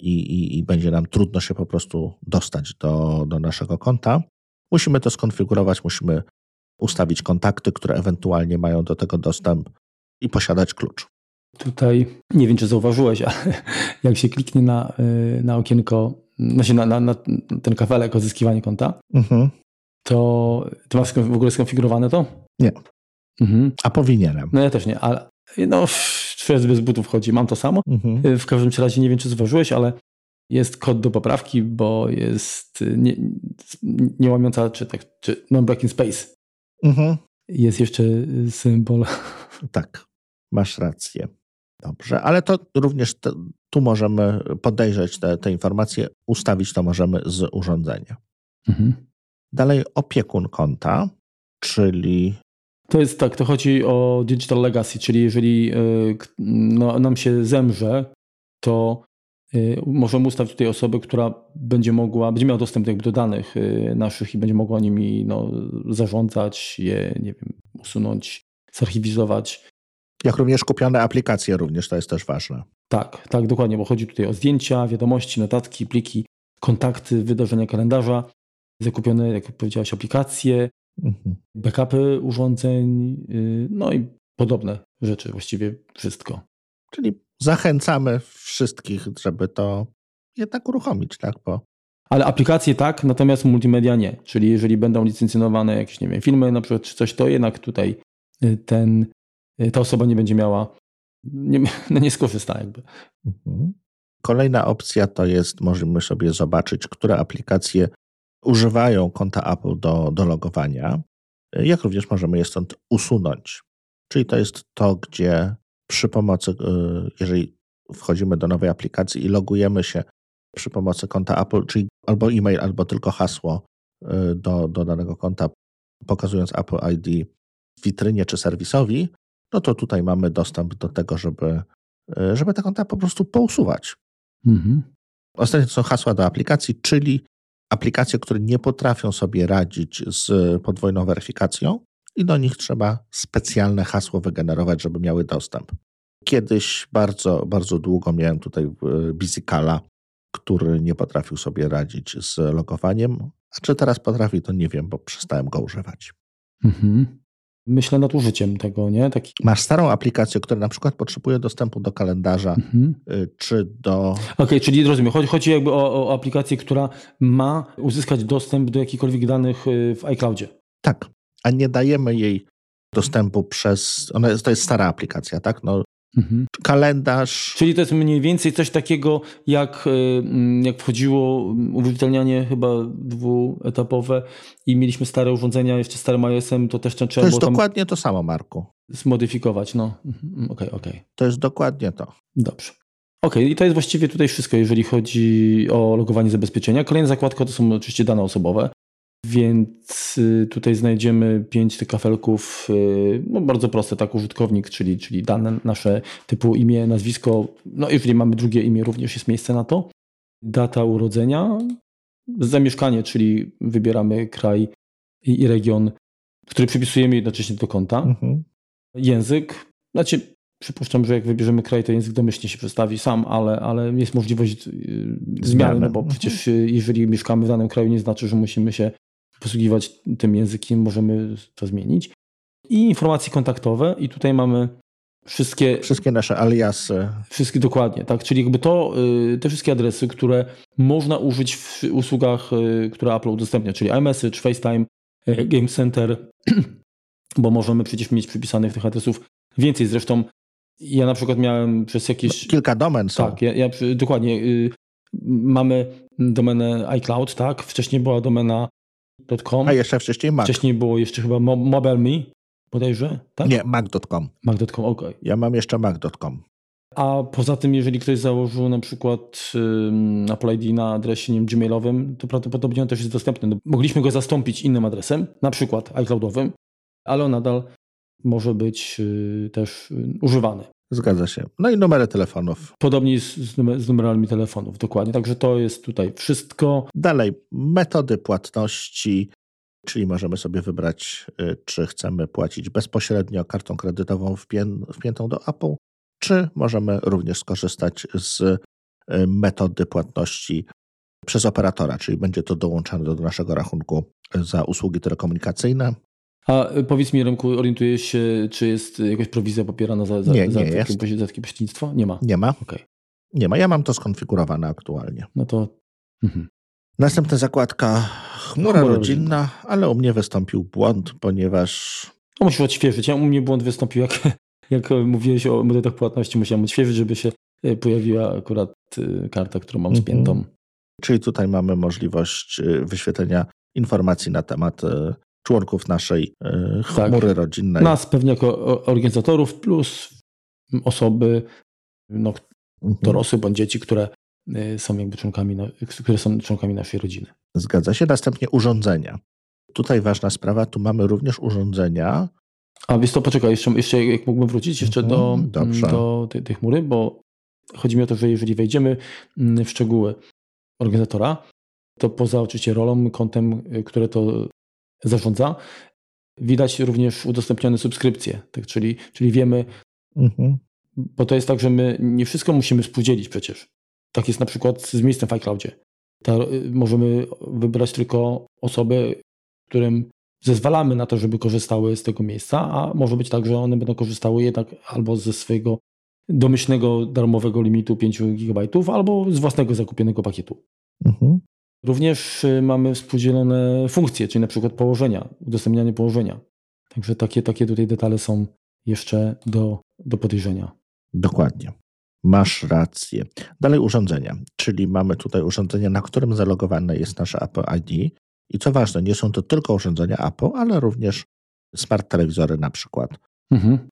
i, i, i będzie nam trudno się po prostu dostać do, do naszego konta. Musimy to skonfigurować, musimy ustawić kontakty, które ewentualnie mają do tego dostęp i posiadać klucz. Tutaj nie wiem, czy zauważyłeś, ale jak się kliknie na, y, na okienko, znaczy na, na, na ten kafelek odzyskiwanie konta, Mhm. to ty masz w ogóle skonfigurowane to? Nie. Mhm. A powinienem. No ja też nie, ale no, człowiek bez butów chodzi, mam to samo. Mhm. Y, W każdym razie nie wiem, czy zauważyłeś, ale jest kod do poprawki, bo jest nie, nie łamiąca, czy tak, czy non-breaking space. Mhm. Jest jeszcze symbol. Tak, masz rację. Dobrze, ale to również te, tu możemy podejrzeć te, te informacje, ustawić to możemy z urządzenia. Mhm. Dalej opiekun konta, czyli To jest tak, to chodzi o digital legacy, czyli jeżeli no, nam się zemrze, to możemy ustawić tutaj osobę, która będzie mogła, będzie miała dostęp do danych naszych i będzie mogła nimi no, zarządzać, je, nie wiem, usunąć, zarchiwizować. Jak również kupione aplikacje również, to jest też ważne. Tak, tak, dokładnie, bo chodzi tutaj o zdjęcia, wiadomości, notatki, pliki, kontakty, wydarzenia kalendarza, zakupione, jak powiedziałeś, aplikacje, mhm. backupy urządzeń, y, no i podobne rzeczy, właściwie wszystko. Czyli zachęcamy wszystkich, żeby to jednak uruchomić, tak? Bo... Ale aplikacje tak, natomiast multimedia nie. Czyli jeżeli będą licencjonowane jakieś, nie wiem, filmy na przykład czy coś, to jednak tutaj y, ten, ta osoba nie będzie miała, nie, no nie skorzysta jakby. Mhm. Kolejna opcja to jest, możemy sobie zobaczyć, które aplikacje używają konta Apple do, do logowania, jak również możemy je stąd usunąć. Czyli to jest to, gdzie przy pomocy, y, jeżeli wchodzimy do nowej aplikacji i logujemy się przy pomocy konta Apple, czyli albo e-mail, albo tylko hasło y, do, do danego konta, pokazując Apple ID w witrynie czy serwisowi, no to tutaj mamy dostęp do tego, żeby, y, żeby te konta po prostu pousuwać. Mhm. Ostatnie to są hasła do aplikacji, czyli aplikacje, które nie potrafią sobie radzić z podwójną weryfikacją i do nich trzeba specjalne hasło wygenerować, żeby miały dostęp. Kiedyś bardzo, bardzo długo miałem tutaj Bizikala, który nie potrafił sobie radzić z logowaniem. A czy teraz potrafi, to nie wiem, bo przestałem go używać. Mhm myślę nad użyciem tego, nie? Taki... Masz starą aplikację, która na przykład potrzebuje dostępu do kalendarza, mhm. Y, czy do... Okej, okay, czyli rozumiem, chodzi, chodzi jakby o, o, aplikację, która ma uzyskać dostęp do jakichkolwiek danych y, w iCloudzie. Tak, a nie dajemy jej dostępu przez... Ona to jest stara aplikacja, tak? No, Mhm. Kalendarz. Czyli to jest mniej więcej coś takiego, jak, y, mm, jak wchodziło uwierzytelnianie chyba dwuetapowe i mieliśmy stare urządzenia, jeszcze starym iOS-em, to też trzeba To jest dokładnie to samo, Marku. Zmodyfikować, no. Mhm, okej, okay, okej. Okay. To jest dokładnie to. Dobrze. Okej, okay, i to jest właściwie tutaj wszystko, jeżeli chodzi o logowanie zabezpieczenia. Kolejna zakładka to są oczywiście dane osobowe. Więc y, tutaj znajdziemy pięć tych kafelków, y, no bardzo proste, tak, użytkownik, czyli, czyli dane nasze typu imię, nazwisko, no jeżeli mamy drugie imię, również jest miejsce na to. Data urodzenia, zamieszkanie, czyli wybieramy kraj i, region, który przypisujemy jednocześnie do konta. Mhm. Język, znaczy przypuszczam, że jak wybierzemy kraj, to język domyślnie się przedstawi sam, ale, ale jest możliwość y, zmiany, no bo mhm. przecież jeżeli mieszkamy w danym kraju, nie znaczy, że musimy się posługiwać tym językiem, możemy to zmienić. I informacje kontaktowe, i tutaj mamy wszystkie. Wszystkie nasze aliasy. Wszystkie dokładnie, tak. Czyli jakby to, y, te wszystkie adresy, które można użyć w usługach, y, które Apple udostępnia, czyli iMessage, FaceTime, y, Game Center, bo możemy przecież mieć przypisanych tych adresów więcej. Zresztą ja na przykład miałem przez jakieś. No, kilka domen są. Tak, ja, ja dokładnie. Mamy domenę iCloud, tak? Wcześniej była domena a jeszcze wcześniej Mac. Wcześniej było jeszcze chyba MobileMe, bodajże, tak? Nie, Mac.com. Mac.com. Okay. Ja mam jeszcze Mac.com. A poza tym, jeżeli ktoś założył na przykład um, Apple ID na adresie nie wiem, gmailowym, to prawdopodobnie on też jest dostępny. No, mogliśmy go zastąpić innym adresem, na przykład iCloudowym, ale on nadal może być y, też y, używany. Zgadza się. No i numery telefonów. Podobnie z, z, numerami telefonów, dokładnie. Także to jest tutaj wszystko. Dalej, metody płatności, czyli możemy sobie wybrać, y, czy chcemy płacić bezpośrednio kartą kredytową wpię, wpiętą do Apple, czy możemy również skorzystać z y, metody płatności przez operatora, czyli będzie to dołączane do naszego rachunku za usługi telekomunikacyjne. A y, powiedz mi, Remku, orientujesz się, czy jest jakaś prowizja popierana za, za, nie, za, nie takie, za takie pośrednictwo? Nie ma. Nie ma. Okay. Nie ma. Ja mam to skonfigurowane aktualnie. No to. Mhm. Następna zakładka chmura rodzinna, ale u mnie wystąpił błąd, ponieważ. No, musisz odświeżyć. Ja, u mnie błąd wystąpił, jak, jak mówiłeś o metodach płatności, musiałem odświeżyć, żeby się y, pojawiła akurat y, karta, którą mam mhm. spiętą. Czyli tutaj mamy możliwość wyświetlenia informacji na temat członków naszej e, chmury tak. rodzinnej. Nas pewnie jako organizatorów plus osoby, no, mhm. dorosłe bądź dzieci, które e, są jakby członkami, które są członkami naszej rodziny. Zgadza się. Następnie urządzenia. Tutaj ważna sprawa, tu mamy również urządzenia, A wiesz to poczekaj, jeszcze, jeszcze jak mógłbym wrócić jeszcze do, Mhm, dobrze. do tej, tej chmury, bo chodzi mi o to, że jeżeli wejdziemy mm, w szczegóły organizatora, to poza oczywiście rolą, kontem, y, które to zarządza, widać również udostępnione subskrypcje, tak, czyli, czyli wiemy, Mhm. bo to jest tak, że my nie wszystko musimy współdzielić przecież. Tak jest na przykład z miejscem w iCloudzie. Ta, y, możemy wybrać tylko osoby, którym zezwalamy na to, żeby korzystały z tego miejsca, a może być tak, że one będą korzystały jednak albo ze swojego domyślnego darmowego limitu 5 GB, albo z własnego zakupionego pakietu. Mhm. Również y, mamy współdzielone funkcje, czyli na przykład położenia, udostępnianie położenia. Także takie, takie tutaj detale są jeszcze do, do podejrzenia. Dokładnie. Masz rację. Dalej urządzenia, czyli mamy tutaj urządzenie, na którym zalogowane jest nasze Apple ID. I co ważne, nie są to tylko urządzenia Apple, ale również smart telewizory na przykład, Mhm.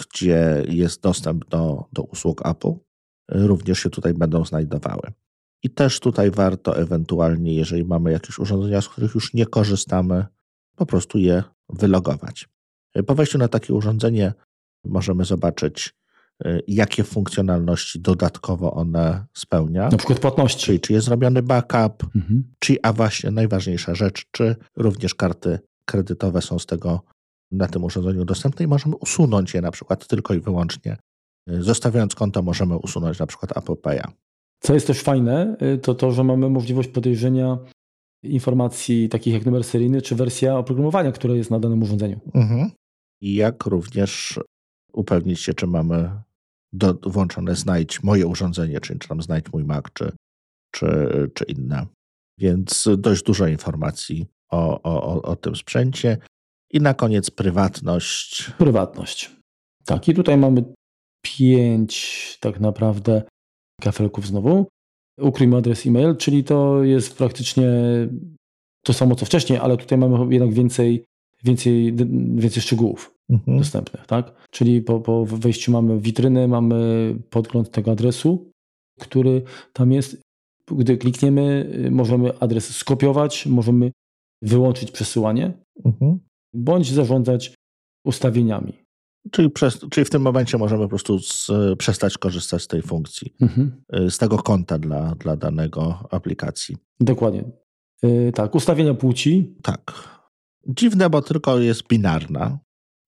gdzie jest dostęp do, do usług Apple, również się tutaj będą znajdowały. I też tutaj warto ewentualnie, jeżeli mamy jakieś urządzenia, z których już nie korzystamy, po prostu je wylogować. Po wejściu na takie urządzenie możemy zobaczyć, y, jakie funkcjonalności dodatkowo one spełnia. Na przykład płatności. Czyli czy jest zrobiony backup, Mhm. czy, a właśnie najważniejsza rzecz, czy również karty kredytowe są z tego na tym urządzeniu dostępne i możemy usunąć je na przykład tylko i wyłącznie. Y, Zostawiając konto, możemy usunąć na przykład Apple Pay'a. Co jest też fajne, y, to to, że mamy możliwość podejrzenia informacji takich jak numer seryjny czy wersja oprogramowania, które jest na danym urządzeniu. Mhm. I jak również upewnić się, czy mamy do, włączone znajdź moje urządzenie, czyli czy tam znajdź mój Mac, czy, czy, czy inne. Więc dość dużo informacji o, o, o, o tym sprzęcie. I na koniec prywatność. Prywatność. Tak, i tutaj mamy pięć tak naprawdę kafelków znowu. Ukryjmy adres e-mail, czyli to jest praktycznie to samo co wcześniej, ale tutaj mamy jednak więcej, więcej, więcej szczegółów Mhm. dostępnych, tak? Czyli po, po wejściu mamy witrynę, mamy podgląd tego adresu, który tam jest. Gdy klikniemy, możemy adres skopiować, możemy wyłączyć przesyłanie, Mhm. bądź zarządzać ustawieniami. Czyli, przez, czyli w tym momencie możemy po prostu z, przestać korzystać z tej funkcji, Mhm. y, z tego konta dla, dla danego aplikacji. Dokładnie. Yy, tak, ustawienia płci. Tak. Dziwne, bo tylko jest binarna.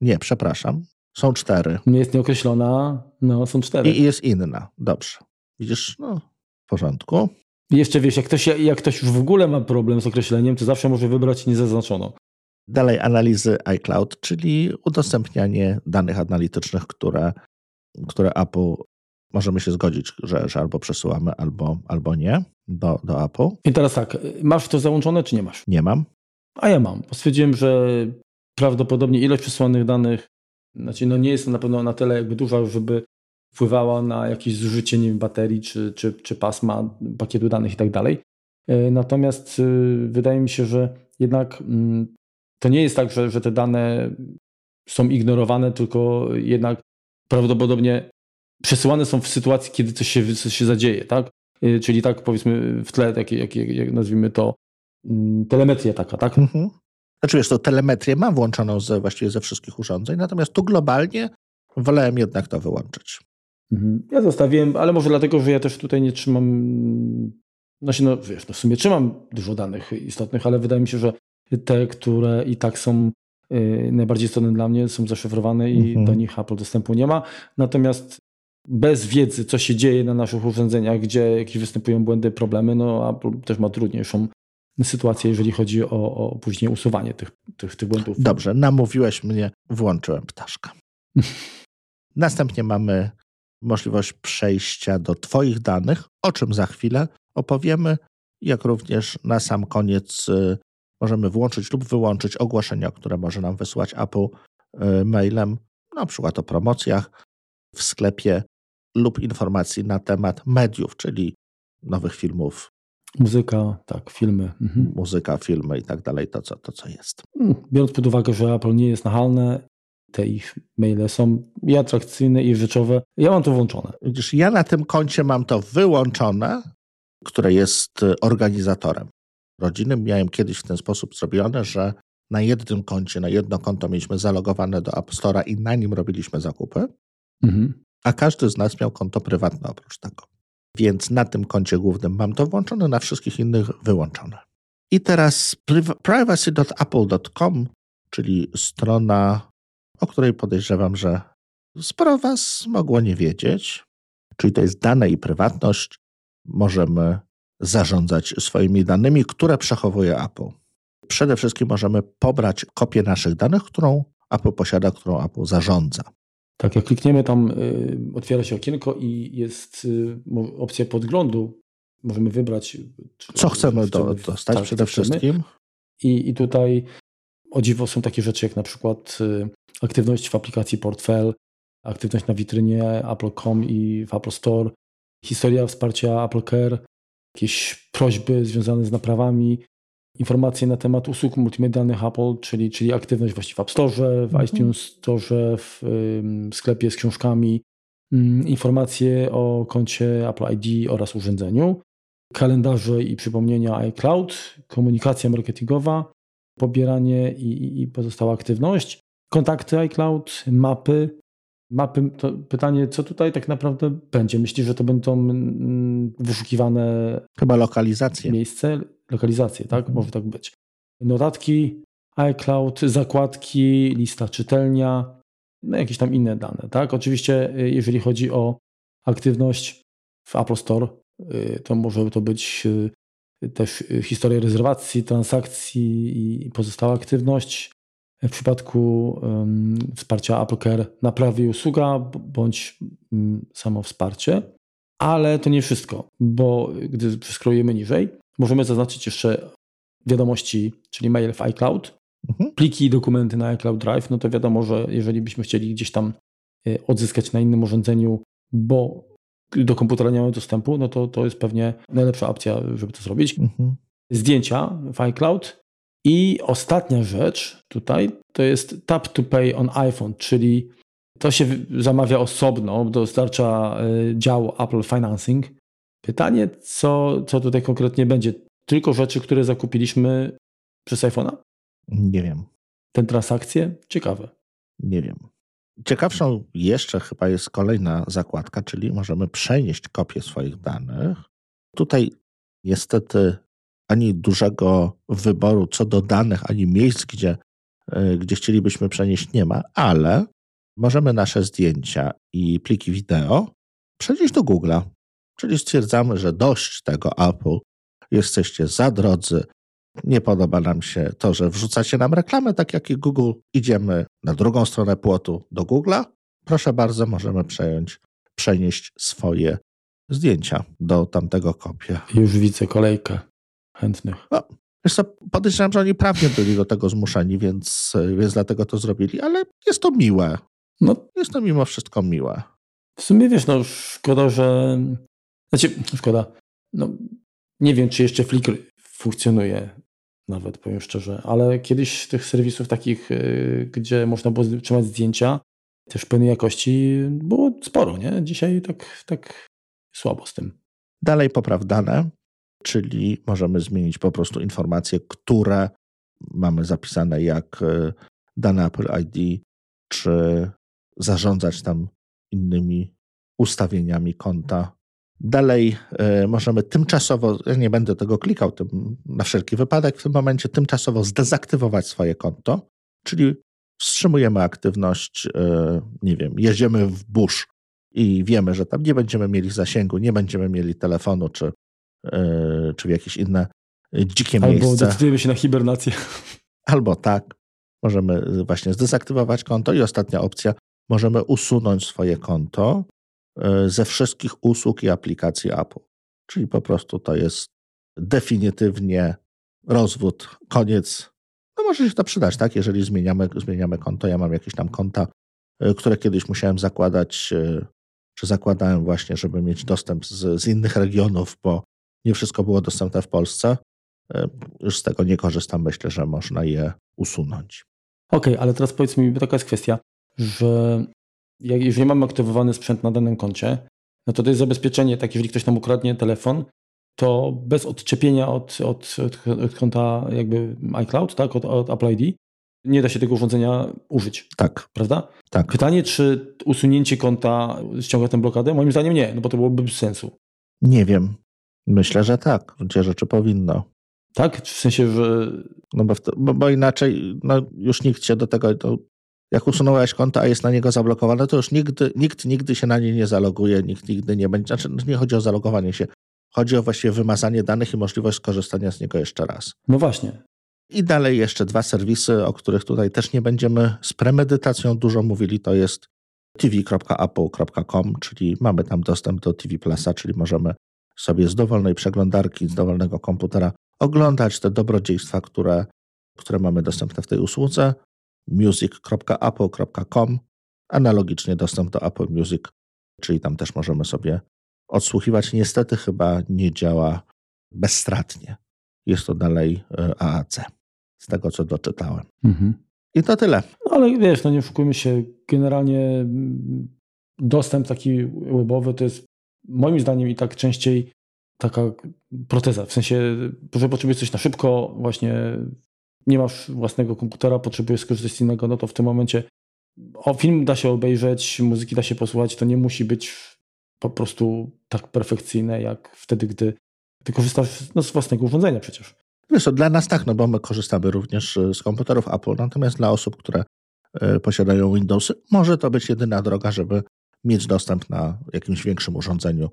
Nie, przepraszam. Są cztery. Nie jest nieokreślona, no są cztery. I i jest inna. Dobrze. Widzisz, no w porządku. I jeszcze wiesz, jak ktoś, jak ktoś już w ogóle ma problem z określeniem, to zawsze może wybrać niezaznaczoną. Dalej analizy iCloud, czyli udostępnianie danych analitycznych, które, które Apple możemy się zgodzić, że, że albo przesyłamy, albo, albo nie do, do Apple. I teraz tak, masz to załączone, czy nie masz? Nie mam. A ja mam. Stwierdziłem, że prawdopodobnie ilość przesłanych danych, znaczy no nie jest na pewno na tyle jakby duża, żeby wpływała na jakieś zużycie nie wiem, baterii czy, czy, czy pasma pakietu danych i tak dalej. E, Natomiast y, wydaje mi się, że jednak mm, to nie jest tak, że, że te dane są ignorowane, tylko jednak prawdopodobnie przesyłane są w sytuacji, kiedy coś się, coś się zadzieje, tak? Y, Czyli tak powiedzmy w tle, takie, jak, jak, jak nazwijmy to, mm, telemetria taka, tak? Mhm. Znaczy wiesz, to telemetrię mam włączoną ze, właściwie ze wszystkich urządzeń, natomiast tu globalnie wolałem jednak to wyłączyć. Mhm. Ja zostawiłem, ale może dlatego, że ja też tutaj nie trzymam. Znaczy, no wiesz, no w sumie trzymam dużo danych istotnych, ale wydaje mi się, że te, które i tak są y, najbardziej istotne dla mnie, są zaszyfrowane i Mhm. do nich Apple dostępu nie ma. Natomiast bez wiedzy, co się dzieje na naszych urządzeniach, gdzie jakieś występują błędy, problemy, no Apple też ma trudniejszą sytuację, jeżeli chodzi o, o później usuwanie tych, tych, tych błędów. Dobrze, namówiłeś mnie, włączyłem ptaszka. Następnie mamy możliwość przejścia do Twoich danych, o czym za chwilę opowiemy, jak również na sam koniec y, możemy włączyć lub wyłączyć ogłoszenia, które może nam wysłać Apple y, mailem, na przykład o promocjach w sklepie lub informacji na temat mediów, czyli nowych filmów, Muzyka, tak, filmy. Mhm. muzyka, filmy i tak dalej, to co, to co jest. Mm, Biorąc pod uwagę, że Apple nie jest nachalne, te ich maile są i atrakcyjne, i rzeczowe, ja mam to włączone. Widzisz, ja na tym koncie mam to wyłączone, które jest y, organizatorem rodziny. Miałem kiedyś w ten sposób zrobione, że na jednym koncie, na jedno konto mieliśmy zalogowane do App Store'a i na nim robiliśmy zakupy, mhm. a każdy z nas miał konto prywatne oprócz tego. Więc na tym koncie głównym mam to włączone, na wszystkich innych wyłączone. I teraz privacy.apple.com, czyli strona, o której podejrzewam, że sporo Was mogło nie wiedzieć, czyli to jest dane i prywatność, możemy zarządzać swoimi danymi, które przechowuje Apple. Przede wszystkim możemy pobrać kopię naszych danych, którą Apple posiada, którą Apple zarządza. Tak, jak klikniemy tam, y, otwiera się okienko i jest y, opcja podglądu. Możemy wybrać, co chcemy, do, dostać tak, przede wszystkim. I, I tutaj o dziwo są takie rzeczy jak na przykład y, aktywność w aplikacji Portfel, aktywność na witrynie Apple.com i w Apple Store, historia wsparcia Apple Care, jakieś prośby związane z naprawami, informacje na temat usług multimedialnych Apple, czyli, czyli aktywność właśnie w App Store, w mhm. iTunes Store, w sklepie z książkami, informacje o koncie Apple ID oraz urządzeniu, kalendarze i przypomnienia iCloud, komunikacja marketingowa, pobieranie i, i pozostała aktywność, kontakty iCloud, mapy, mapy, to pytanie, co tutaj tak naprawdę będzie? Myślisz, że to będą mm, wyszukiwane. Chyba lokalizacje. Miejsce, lokalizacje, tak? Mhm. Może tak być. Notatki, iCloud, zakładki, lista czytelnia, no jakieś tam inne dane, tak? Oczywiście, y, jeżeli chodzi o aktywność w Apple Store, y, to może to być y, też historia rezerwacji, transakcji i pozostała aktywność, w przypadku um, wsparcia Apple Care naprawi usługa bądź um, samo wsparcie. Ale to nie wszystko, bo gdy przeskrolujemy niżej, możemy zaznaczyć jeszcze wiadomości, czyli mail w iCloud, mhm. pliki i dokumenty na iCloud Drive. No to wiadomo, że jeżeli byśmy chcieli gdzieś tam e, odzyskać na innym urządzeniu, bo do komputera nie mamy dostępu, no to to jest pewnie najlepsza opcja, żeby to zrobić. Mhm. Zdjęcia w iCloud i ostatnia rzecz tutaj to jest tap to pay on iPhone, czyli to się zamawia osobno, dostarcza e, dział Apple Financing. Pytanie, co, co tutaj konkretnie będzie? Tylko rzeczy, które zakupiliśmy przez iPhone'a? Nie wiem. Ten transakcje? Ciekawe. Nie wiem. Ciekawszą jeszcze chyba jest kolejna zakładka, czyli możemy przenieść kopię swoich danych. Tutaj niestety ani dużego wyboru co do danych, ani miejsc, gdzie, e, gdzie chcielibyśmy przenieść, nie ma, ale możemy nasze zdjęcia i pliki wideo przenieść do Google'a. Czyli stwierdzamy, że dość tego Apple, jesteście za drodzy, nie podoba nam się to, że wrzucacie nam reklamę, tak jak i Google. Idziemy na drugą stronę płotu do Google'a. Proszę bardzo, możemy przejąć, przenieść swoje zdjęcia do tamtego kopia. Już widzę kolejkę chętnych. No, wiesz podejrzewam, że oni prawnie byli do tego zmuszeni, więc, więc dlatego to zrobili, ale jest to miłe. No, jest to mimo wszystko miłe. W sumie wiesz, no szkoda, że... Znaczy, szkoda. No, nie wiem, czy jeszcze Flickr funkcjonuje, nawet powiem szczerze, ale kiedyś tych serwisów takich, y, gdzie można było trzymać zdjęcia, też pełnej jakości było sporo, nie? Dzisiaj tak, tak słabo z tym. Dalej popraw dane czyli możemy zmienić po prostu informacje, które mamy zapisane jak e, dane Apple ID, czy zarządzać tam innymi ustawieniami konta. Dalej y, możemy tymczasowo, ja nie będę tego klikał tym, na wszelki wypadek w tym momencie, tymczasowo zdezaktywować swoje konto, czyli wstrzymujemy aktywność, y, nie wiem, jedziemy w burz i wiemy, że tam nie będziemy mieli zasięgu, nie będziemy mieli telefonu czy E, czy w jakieś inne dzikie Albo miejsce. Albo decydujemy się na hibernację. Albo tak. Możemy właśnie zdezaktywować konto i ostatnia opcja, możemy usunąć swoje konto e, ze wszystkich usług i aplikacji Apple. Czyli po prostu to jest definitywnie rozwód, koniec. No może się to przydać, tak? Jeżeli zmieniamy, zmieniamy konto, ja mam jakieś tam konta, e, które kiedyś musiałem zakładać, czy zakładałem właśnie, żeby mieć dostęp z, z innych regionów, bo nie wszystko było dostępne w Polsce. E, już z tego nie korzystam. Myślę, że można je usunąć. Okej, okay, ale teraz powiedz mi, taka jest kwestia, że jak, jeżeli mamy aktywowany sprzęt na danym koncie, no to to jest zabezpieczenie, tak jeżeli ktoś nam ukradnie telefon, to bez odczepienia od, od, od, od konta jakby iCloud, tak, od, od Apple ID, nie da się tego urządzenia użyć. Tak. Prawda? Tak. Pytanie, czy usunięcie konta ściąga tę blokadę? Moim zdaniem nie, no bo to byłoby bez sensu. Nie wiem. Myślę, że tak. W gruncie rzeczy powinno. Tak? W sensie, że... No bo, bo, bo inaczej no już nikt się do tego... To jak usunąłeś konto, a jest na niego zablokowane, to już nigdy, nikt nigdy się na nie nie zaloguje, nikt nigdy nie będzie... Znaczy, nie chodzi o zalogowanie się. Chodzi o właściwie wymazanie danych i możliwość skorzystania z niego jeszcze raz. No właśnie. I dalej jeszcze dwa serwisy, o których tutaj też nie będziemy z premedytacją dużo mówili, to jest tv.apple.com, czyli mamy tam dostęp do TV Plusa, czyli możemy sobie z dowolnej przeglądarki, z dowolnego komputera oglądać te dobrodziejstwa, które, które mamy dostępne w tej usłudze. music.apple.com, analogicznie dostęp do Apple Music, czyli tam też możemy sobie odsłuchiwać. Niestety chyba nie działa bezstratnie. Jest to dalej e, AAC, z tego co doczytałem. Mhm. I to tyle. No ale wiesz, no nie oszukujmy się, generalnie dostęp taki webowy to jest moim zdaniem i tak częściej taka proteza. W sensie, że potrzebujesz coś na szybko, właśnie nie masz własnego komputera, potrzebujesz skorzystać z innego, no to w tym momencie o film da się obejrzeć, muzyki da się posłuchać, to nie musi być po prostu tak perfekcyjne, jak wtedy, gdy ty korzystasz no, z własnego urządzenia przecież. Wiesz co, dla nas tak, no bo my korzystamy również z komputerów Apple, natomiast dla osób, które y, posiadają Windowsy, może to być jedyna droga, żeby mieć dostęp na jakimś większym urządzeniu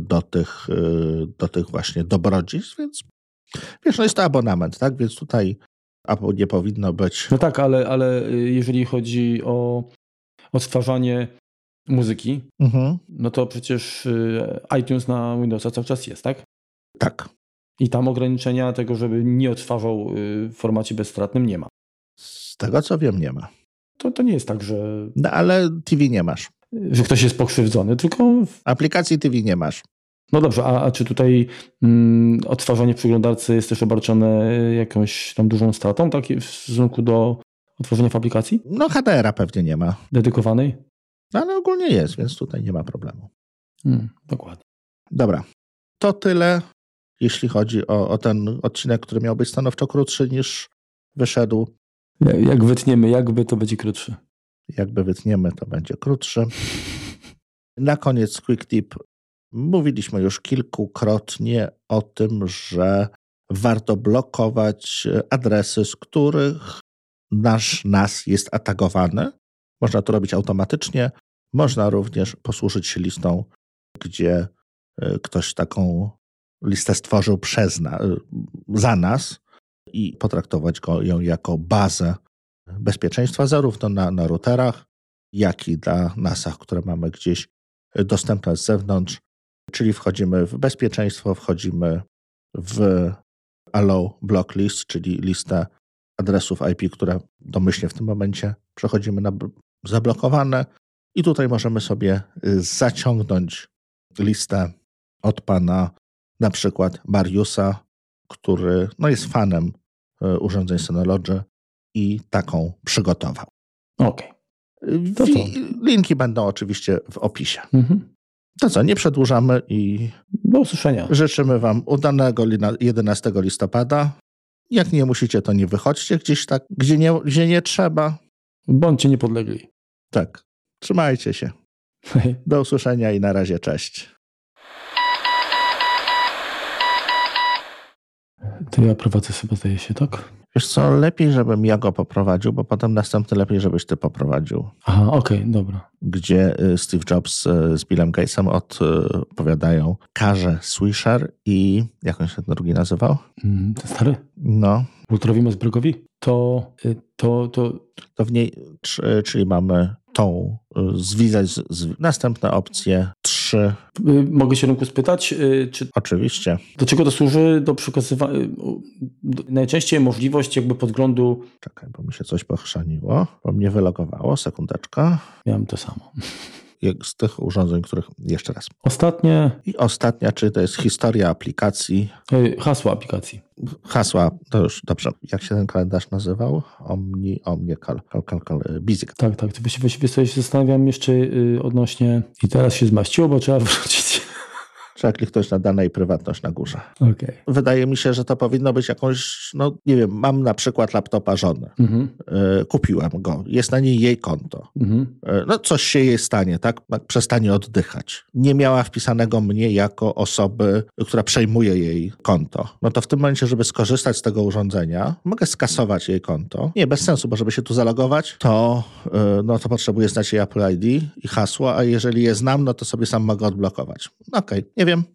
do tych, y, do tych właśnie dobrodziejstw, więc wiesz, no jest to abonament, tak, więc tutaj Apple nie powinno być... No tak, ale, ale jeżeli chodzi o odtwarzanie muzyki, mhm. no to przecież iTunes na Windowsa cały czas jest, tak? Tak. I tam ograniczenia tego, żeby nie odtwarzał w formacie bezstratnym nie ma. Z tego co wiem, nie ma. To, to nie jest tak, że. No ale TV nie masz. Że ktoś jest pokrzywdzony, tylko. Aplikacji TV nie masz. No dobrze, a, a czy tutaj mm, odtwarzanie w przeglądarce jest też obarczone jakąś tam dużą stratą tak, w stosunku do odtworzenia w aplikacji? No HDR-a pewnie nie ma. Dedykowanej? No, ale ogólnie jest, więc tutaj nie ma problemu. Hmm, dokładnie. Dobra, to tyle, jeśli chodzi o, o ten odcinek, który miał być stanowczo krótszy niż wyszedł. Jak wytniemy, jakby to będzie krótszy. Jakby wytniemy, to będzie krótszy. Na koniec quick tip. Mówiliśmy już kilkukrotnie o tym, że warto blokować adresy, z których nasz NAS jest atakowany. Można to robić automatycznie. Można również posłużyć się listą, gdzie e, ktoś taką listę stworzył przez na, e, za nas i potraktować go, ją jako bazę bezpieczeństwa, zarówno na, na routerach, jak i dla NASach, które mamy gdzieś dostępne z zewnątrz. Czyli wchodzimy w bezpieczeństwo, wchodzimy w allow block list, czyli listę adresów IP, które domyślnie w tym momencie przechodzimy na zablokowane. I tutaj możemy sobie y, zaciągnąć listę od pana na przykład Mariusa, który no, jest fanem y, urządzeń Synology i taką przygotował. Okej. Okay. Linki będą oczywiście w opisie. Mhm. To co, nie przedłużamy i do usłyszenia. Życzymy Wam udanego 11 listopada. Jak nie musicie, to nie wychodźcie gdzieś tak, gdzie nie, gdzie nie trzeba. Bądźcie niepodlegli. Tak. Trzymajcie się. Do usłyszenia i na razie cześć. To ja prowadzę sobie, zdaje się, tak? Wiesz co, lepiej, żebym ja go poprowadził, bo potem następny lepiej, żebyś ty poprowadził. Aha, okej, okay, dobra. Gdzie y, Steve Jobs y, z Billem Gatesem odpowiadają Karze Swisher i jak on się ten drugi nazywał? Mm, ten stary? No. Ultrowi Mosbergowi? To, y, to, to... To w niej, czyli mamy tą zwizać z, z, następne opcje trzy. Mogę się rynku spytać, czy... Oczywiście. Do czego to służy? Do przekazywania... Najczęściej możliwość jakby podglądu... Czekaj, bo mi się coś pochrzaniło, bo mnie wylogowało. Sekundeczka. Miałem to samo. Z tych urządzeń, których jeszcze raz. Ostatnie. I ostatnia, czy to jest historia aplikacji? Hasła aplikacji. Hasła, to już dobrze. Jak się ten kalendarz nazywał? Omni, Omni, kal, kal, kal, kal Bizik. Tak, tak. To właściwie sobie się zastanawiam jeszcze yy, odnośnie. I teraz się zmaściło, bo trzeba wrócić. Trzeba kliknąć na dane i prywatność na górze. Okej. Wydaje mi się, że to powinno być jakąś, no nie wiem, mam na przykład laptopa żony. Mhm. E, Kupiłem go, jest na niej jej konto. Mhm. E, No coś się jej stanie, tak? Jak Przestanie oddychać. Nie miała wpisanego mnie jako osoby, która przejmuje jej konto. No to w tym momencie, żeby skorzystać z tego urządzenia, mogę skasować jej konto. Nie, bez sensu, bo żeby się tu zalogować, to, e, no to potrzebuję znać jej Apple ID i hasło, a jeżeli je znam, no to sobie sam mogę odblokować. No Okej, nie wiem, him.